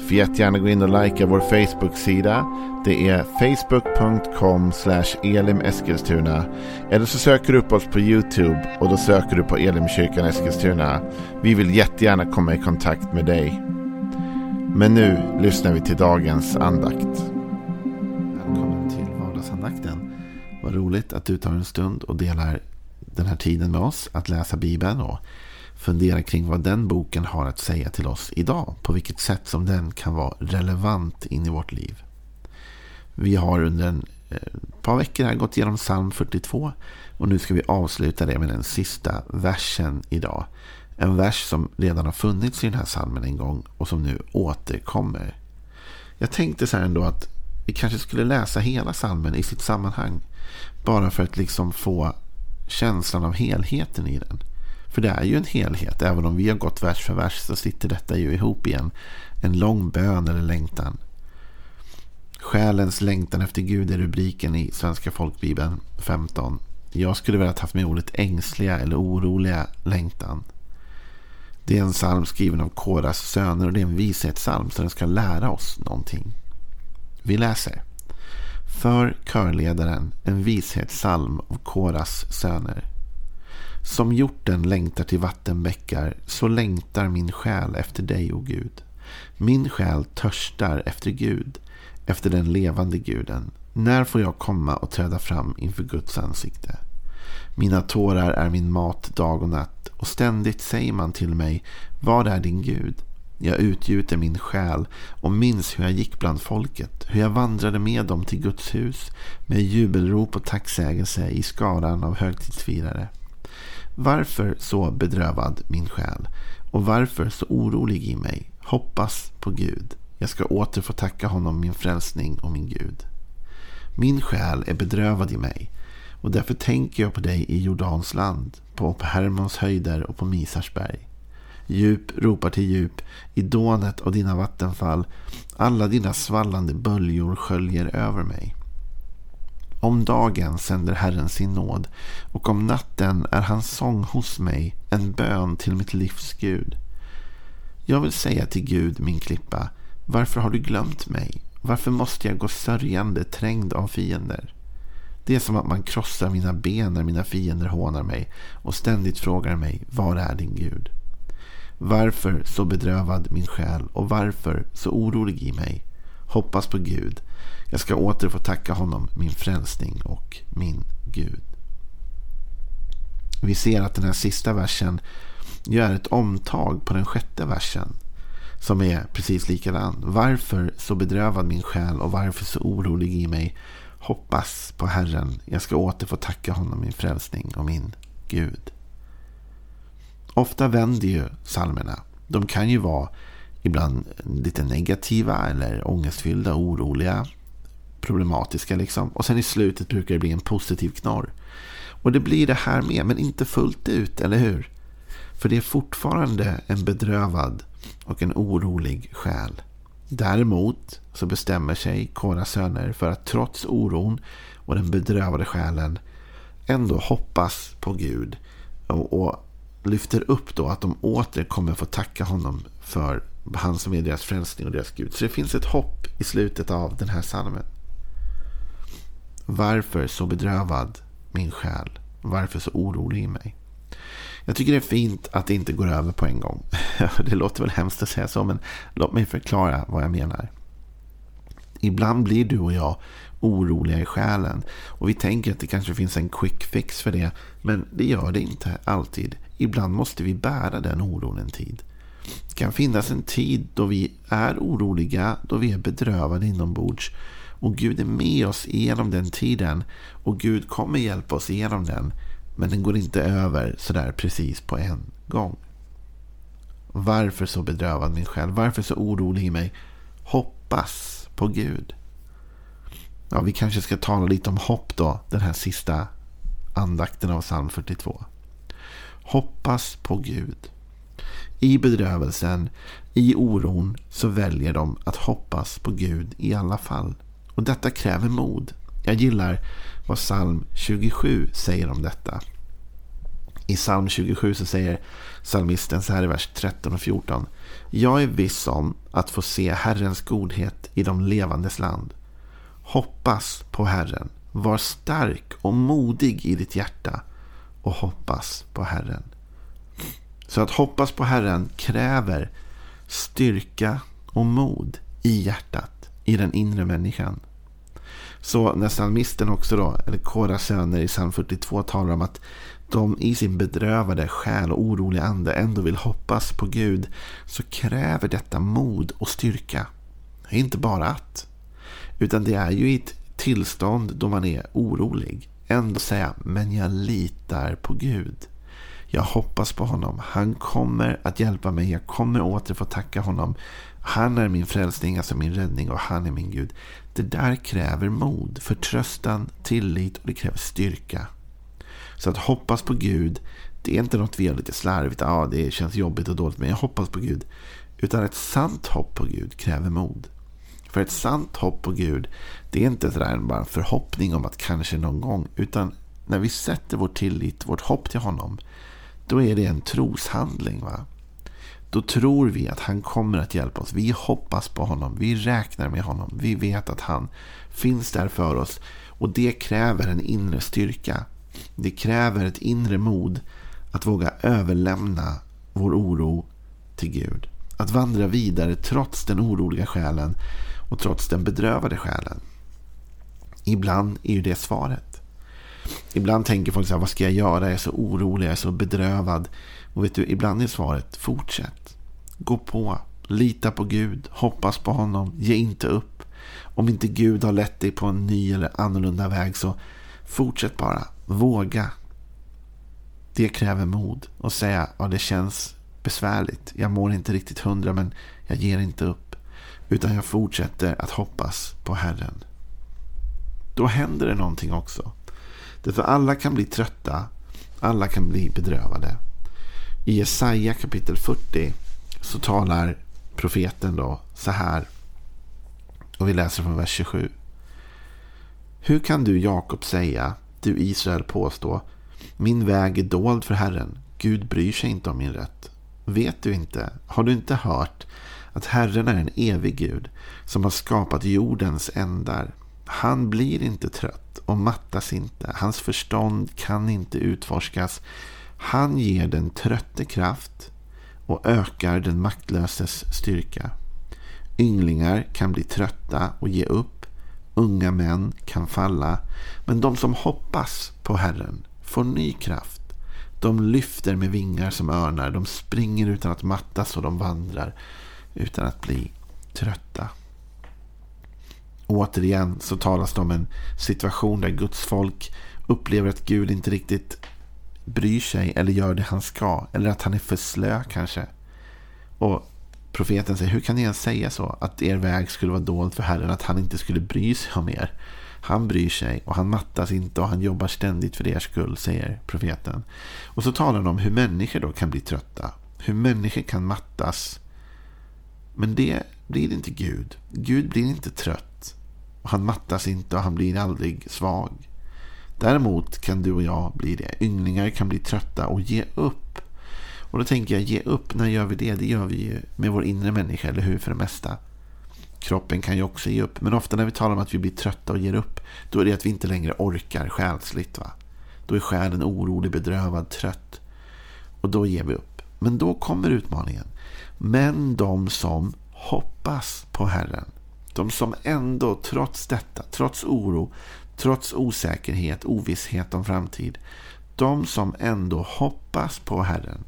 Får jättegärna gå in och likea vår Facebook-sida. Det är facebook.com elimeskilstuna. Eller så söker du upp oss på YouTube och då söker du på Elimkyrkan Eskilstuna. Vi vill jättegärna komma i kontakt med dig. Men nu lyssnar vi till dagens andakt. Välkommen till vardagsandakten. Vad roligt att du tar en stund och delar den här tiden med oss att läsa Bibeln och fundera kring vad den boken har att säga till oss idag. På vilket sätt som den kan vara relevant in i vårt liv. Vi har under en ett par veckor här gått igenom psalm 42 och nu ska vi avsluta det med den sista versen idag. En vers som redan har funnits i den här psalmen en gång och som nu återkommer. Jag tänkte så här ändå att vi kanske skulle läsa hela psalmen i sitt sammanhang. Bara för att liksom få känslan av helheten i den. För det är ju en helhet. Även om vi har gått vers för vers så sitter detta ju ihop i en, en lång bön eller längtan. Själens längtan efter Gud är rubriken i Svenska folkbibeln 15. Jag skulle vilja haft med ordet ängsliga eller oroliga längtan. Det är en psalm skriven av Koras söner och det är en vishetssalm så den ska lära oss någonting. Vi läser. För körledaren en vishetssalm av Koras söner. Som hjorten längtar till vattenbäckar så längtar min själ efter dig, o Gud. Min själ törstar efter Gud, efter den levande guden. När får jag komma och träda fram inför Guds ansikte? Mina tårar är min mat dag och natt och ständigt säger man till mig, var är din Gud? Jag utgjuter min själ och minns hur jag gick bland folket, hur jag vandrade med dem till Guds hus med jubelrop och tacksägelse i skaran av högtidsfirare. Varför så bedrövad min själ? Och varför så orolig i mig? Hoppas på Gud. Jag ska åter få tacka honom min frälsning och min Gud. Min själ är bedrövad i mig och därför tänker jag på dig i Jordans land, på Hermons höjder och på Misarsberg. Djup ropar till djup i dånet av dina vattenfall. Alla dina svallande böljor sköljer över mig. Om dagen sänder Herren sin nåd och om natten är hans sång hos mig en bön till mitt livs Gud. Jag vill säga till Gud, min klippa, varför har du glömt mig? Varför måste jag gå sörjande, trängd av fiender? Det är som att man krossar mina ben när mina fiender hånar mig och ständigt frågar mig, var är din Gud? Varför så bedrövad min själ och varför så orolig i mig? Hoppas på Gud. Jag ska åter få tacka honom, min frälsning och min Gud. Vi ser att den här sista versen gör ett omtag på den sjätte versen. Som är precis likadan. Varför så bedrövad min själ och varför så orolig i mig? Hoppas på Herren. Jag ska åter få tacka honom, min frälsning och min Gud. Ofta vänder ju psalmerna. De kan ju vara ibland lite negativa eller ångestfyllda, oroliga, problematiska liksom. Och sen i slutet brukar det bli en positiv knorr. Och det blir det här med, men inte fullt ut, eller hur? För det är fortfarande en bedrövad och en orolig själ. Däremot så bestämmer sig Kora söner för att trots oron och den bedrövade själen ändå hoppas på Gud och, och lyfter upp då att de åter kommer få tacka honom för han som är deras frälsning och deras Gud. Så det finns ett hopp i slutet av den här salmen. Varför så bedrövad min själ? Varför så orolig i mig? Jag tycker det är fint att det inte går över på en gång. Det låter väl hemskt att säga så, men låt mig förklara vad jag menar. Ibland blir du och jag oroliga i själen. Och vi tänker att det kanske finns en quick fix för det. Men det gör det inte alltid. Ibland måste vi bära den oron en tid. Det kan finnas en tid då vi är oroliga, då vi är bedrövade inombords. Och Gud är med oss genom den tiden. Och Gud kommer hjälpa oss igenom den. Men den går inte över sådär precis på en gång. Varför så bedrövad min själ? Varför så orolig i mig? Hoppas på Gud. Ja, vi kanske ska tala lite om hopp då, den här sista andakten av psalm 42. Hoppas på Gud. I bedrövelsen, i oron, så väljer de att hoppas på Gud i alla fall. Och detta kräver mod. Jag gillar vad psalm 27 säger om detta. I psalm 27 så säger psalmisten så här i vers 13 och 14. Jag är viss om att få se Herrens godhet i de levandes land. Hoppas på Herren. Var stark och modig i ditt hjärta och hoppas på Herren. Så att hoppas på Herren kräver styrka och mod i hjärtat, i den inre människan. Så när psalmisten också då, eller Koras söner i psalm 42 talar om att de i sin bedrövade själ och oroliga ande ändå vill hoppas på Gud så kräver detta mod och styrka. Inte bara att. Utan det är ju i ett tillstånd då man är orolig. Ändå säga, men jag litar på Gud. Jag hoppas på honom. Han kommer att hjälpa mig. Jag kommer åter få tacka honom. Han är min frälsning, alltså min räddning och han är min Gud. Det där kräver mod, förtröstan, tillit och det kräver styrka. Så att hoppas på Gud, det är inte något vi gör lite slarvigt. Ja, det känns jobbigt och dåligt, men jag hoppas på Gud. Utan ett sant hopp på Gud kräver mod. För ett sant hopp på Gud, det är inte sådär bara en förhoppning om att kanske någon gång. Utan när vi sätter vår tillit, vårt hopp till honom, då är det en troshandling. va? Då tror vi att han kommer att hjälpa oss. Vi hoppas på honom. Vi räknar med honom. Vi vet att han finns där för oss. Och det kräver en inre styrka. Det kräver ett inre mod att våga överlämna vår oro till Gud. Att vandra vidare trots den oroliga själen och trots den bedrövade själen. Ibland är ju det svaret. Ibland tänker folk så här, vad ska jag göra? Jag är så orolig, jag är så bedrövad. Och vet du, ibland är svaret, fortsätt. Gå på, lita på Gud, hoppas på honom, ge inte upp. Om inte Gud har lett dig på en ny eller annorlunda väg så fortsätt bara. Våga. Det kräver mod och säga ja, det känns besvärligt. Jag mår inte riktigt hundra men jag ger inte upp. Utan jag fortsätter att hoppas på Herren. Då händer det någonting också. Därför alla kan bli trötta. Alla kan bli bedrövade. I Jesaja kapitel 40 så talar profeten då så här. Och vi läser från vers 27. Hur kan du Jakob säga, du Israel påstå, min väg är dold för Herren, Gud bryr sig inte om min rätt. Vet du inte, har du inte hört att Herren är en evig Gud som har skapat jordens ändar. Han blir inte trött och mattas inte. Hans förstånd kan inte utforskas. Han ger den trötte kraft och ökar den maktlöses styrka. Ynglingar kan bli trötta och ge upp. Unga män kan falla. Men de som hoppas på Herren får ny kraft. De lyfter med vingar som örnar. De springer utan att mattas och de vandrar utan att bli trötta. Återigen så talas det om en situation där Guds folk upplever att Gud inte riktigt bryr sig eller gör det han ska. Eller att han är för slö kanske. Och profeten säger, hur kan ni ens säga så? Att er väg skulle vara dold för Herren, att han inte skulle bry sig om er. Han bryr sig och han mattas inte och han jobbar ständigt för er skull, säger profeten. Och så talar han om hur människor då kan bli trötta. Hur människor kan mattas. Men det blir inte Gud. Gud blir inte trött. Och han mattas inte och han blir aldrig svag. Däremot kan du och jag bli det. Ynglingar kan bli trötta och ge upp. Och då tänker jag, ge upp, när gör vi det? Det gör vi ju med vår inre människa, eller hur? För det mesta. Kroppen kan ju också ge upp. Men ofta när vi talar om att vi blir trötta och ger upp, då är det att vi inte längre orkar själsligt. Va? Då är själen orolig, bedrövad, trött. Och då ger vi upp. Men då kommer utmaningen. Men de som hoppas på Herren, de som ändå trots detta, trots oro, trots osäkerhet, ovisshet om framtid, de som ändå hoppas på Herren,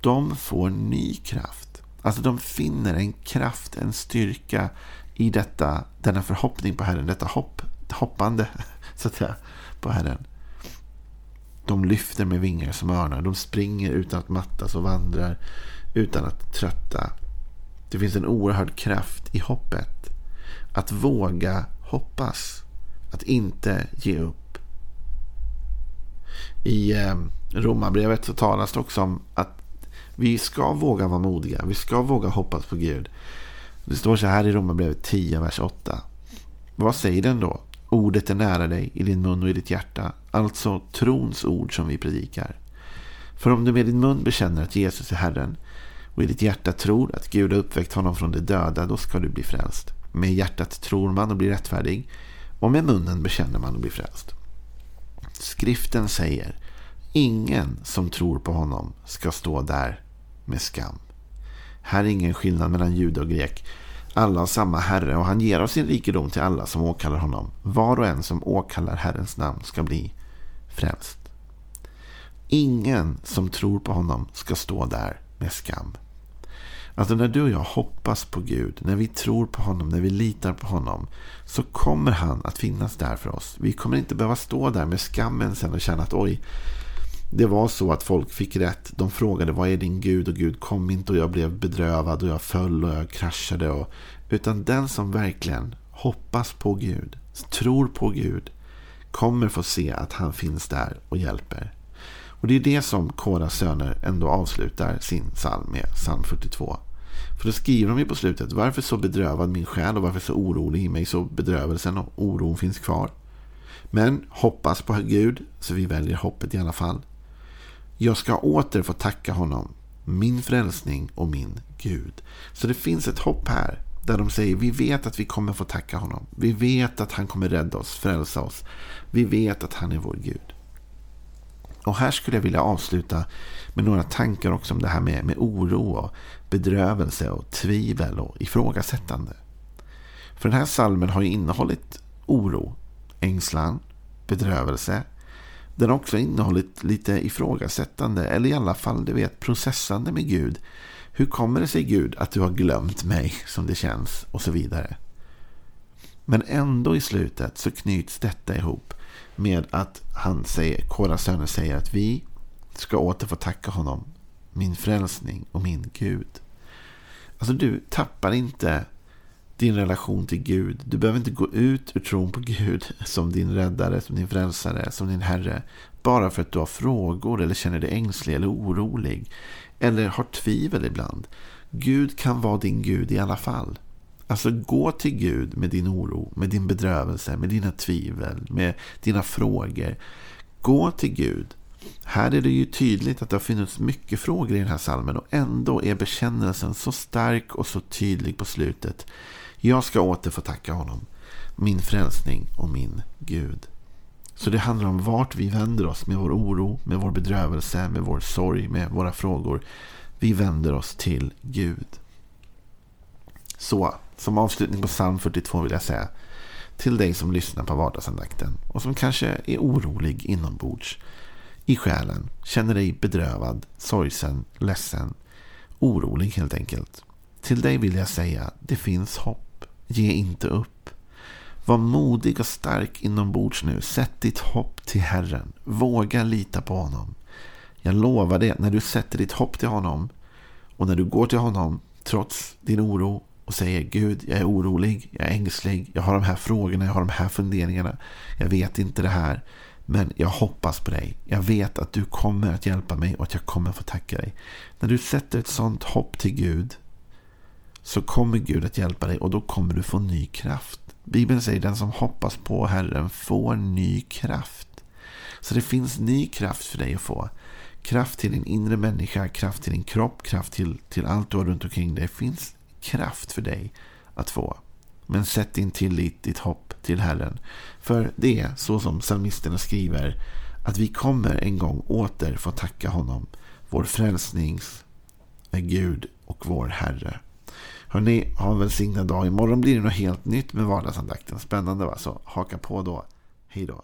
de får ny kraft. Alltså de finner en kraft, en styrka i detta, denna förhoppning på Herren, detta hopp, hoppande så att säga, på Herren. De lyfter med vingar som örnar, de springer utan att mattas och vandrar utan att trötta. Det finns en oerhörd kraft i hoppet. Att våga hoppas. Att inte ge upp. I eh, Romarbrevet så talas det också om att vi ska våga vara modiga. Vi ska våga hoppas på Gud. Det står så här i Romarbrevet 10, vers 8. Vad säger den då? Ordet är nära dig, i din mun och i ditt hjärta. Alltså trons ord som vi predikar. För om du med din mun bekänner att Jesus är Herren och i ditt hjärta tror att Gud har uppväckt honom från de döda, då ska du bli frälst. Med hjärtat tror man och blir rättfärdig och med munnen bekänner man och blir frälst. Skriften säger, ingen som tror på honom ska stå där med skam. Här är ingen skillnad mellan jude och grek. Alla har samma Herre och han ger av sin rikedom till alla som åkallar honom. Var och en som åkallar Herrens namn ska bli frälst. Ingen som tror på honom ska stå där med skam. Alltså när du och jag hoppas på Gud, när vi tror på honom, när vi litar på honom, så kommer han att finnas där för oss. Vi kommer inte behöva stå där med skammen sen och känna att oj, det var så att folk fick rätt. De frågade vad är din Gud och Gud kom inte och jag blev bedrövad och jag föll och jag kraschade. Och, utan den som verkligen hoppas på Gud, tror på Gud, kommer få se att han finns där och hjälper. Och det är det som Koras söner ändå avslutar sin psalm med, psalm 42. För då skriver de ju på slutet, varför så bedrövad min själ och varför så orolig i mig så bedrövelsen och oron finns kvar. Men hoppas på Gud, så vi väljer hoppet i alla fall. Jag ska åter få tacka honom, min frälsning och min Gud. Så det finns ett hopp här där de säger vi vet att vi kommer få tacka honom. Vi vet att han kommer rädda oss, frälsa oss. Vi vet att han är vår Gud. Och här skulle jag vilja avsluta med några tankar också om det här med, med oro och bedrövelse och tvivel och ifrågasättande. För den här salmen har ju innehållit oro, ängslan, bedrövelse. Den har också innehållit lite ifrågasättande, eller i alla fall du vet, processande med Gud. Hur kommer det sig Gud att du har glömt mig som det känns och så vidare. Men ändå i slutet så knyts detta ihop med att han säger, Koras söner säger att vi ska åter få tacka honom, min frälsning och min Gud. Alltså du tappar inte din relation till Gud. Du behöver inte gå ut ur tron på Gud som din räddare, som din frälsare, som din Herre. Bara för att du har frågor eller känner dig ängslig eller orolig. Eller har tvivel ibland. Gud kan vara din Gud i alla fall. Alltså gå till Gud med din oro, med din bedrövelse, med dina tvivel, med dina frågor. Gå till Gud. Här är det ju tydligt att det har funnits mycket frågor i den här salmen och ändå är bekännelsen så stark och så tydlig på slutet. Jag ska åter få tacka honom, min frälsning och min Gud. Så det handlar om vart vi vänder oss med vår oro, med vår bedrövelse, med vår sorg, med våra frågor. Vi vänder oss till Gud. Så, som avslutning på psalm 42 vill jag säga till dig som lyssnar på vardagsandakten och som kanske är orolig inombords i själen, känner dig bedrövad, sorgsen, ledsen, orolig helt enkelt. Till dig vill jag säga, det finns hopp. Ge inte upp. Var modig och stark inombords nu. Sätt ditt hopp till Herren. Våga lita på honom. Jag lovar det, när du sätter ditt hopp till honom och när du går till honom trots din oro och säger Gud, jag är orolig, jag är ängslig, jag har de här frågorna, jag har de här funderingarna. Jag vet inte det här, men jag hoppas på dig. Jag vet att du kommer att hjälpa mig och att jag kommer att få tacka dig. När du sätter ett sånt hopp till Gud så kommer Gud att hjälpa dig och då kommer du få ny kraft. Bibeln säger den som hoppas på Herren får ny kraft. Så det finns ny kraft för dig att få. Kraft till din inre människa, kraft till din kropp, kraft till, till allt du har runt omkring dig. Det finns kraft för dig att få. Men sätt din tillit, ditt hopp till Herren. För det är så som psalmisterna skriver att vi kommer en gång åter få tacka honom, vår frälsnings eh, Gud och vår Herre. Hörrni, ha en välsignad dag. Imorgon blir det något helt nytt med vardagsandakten. Spännande va? Så haka på då. Hej då.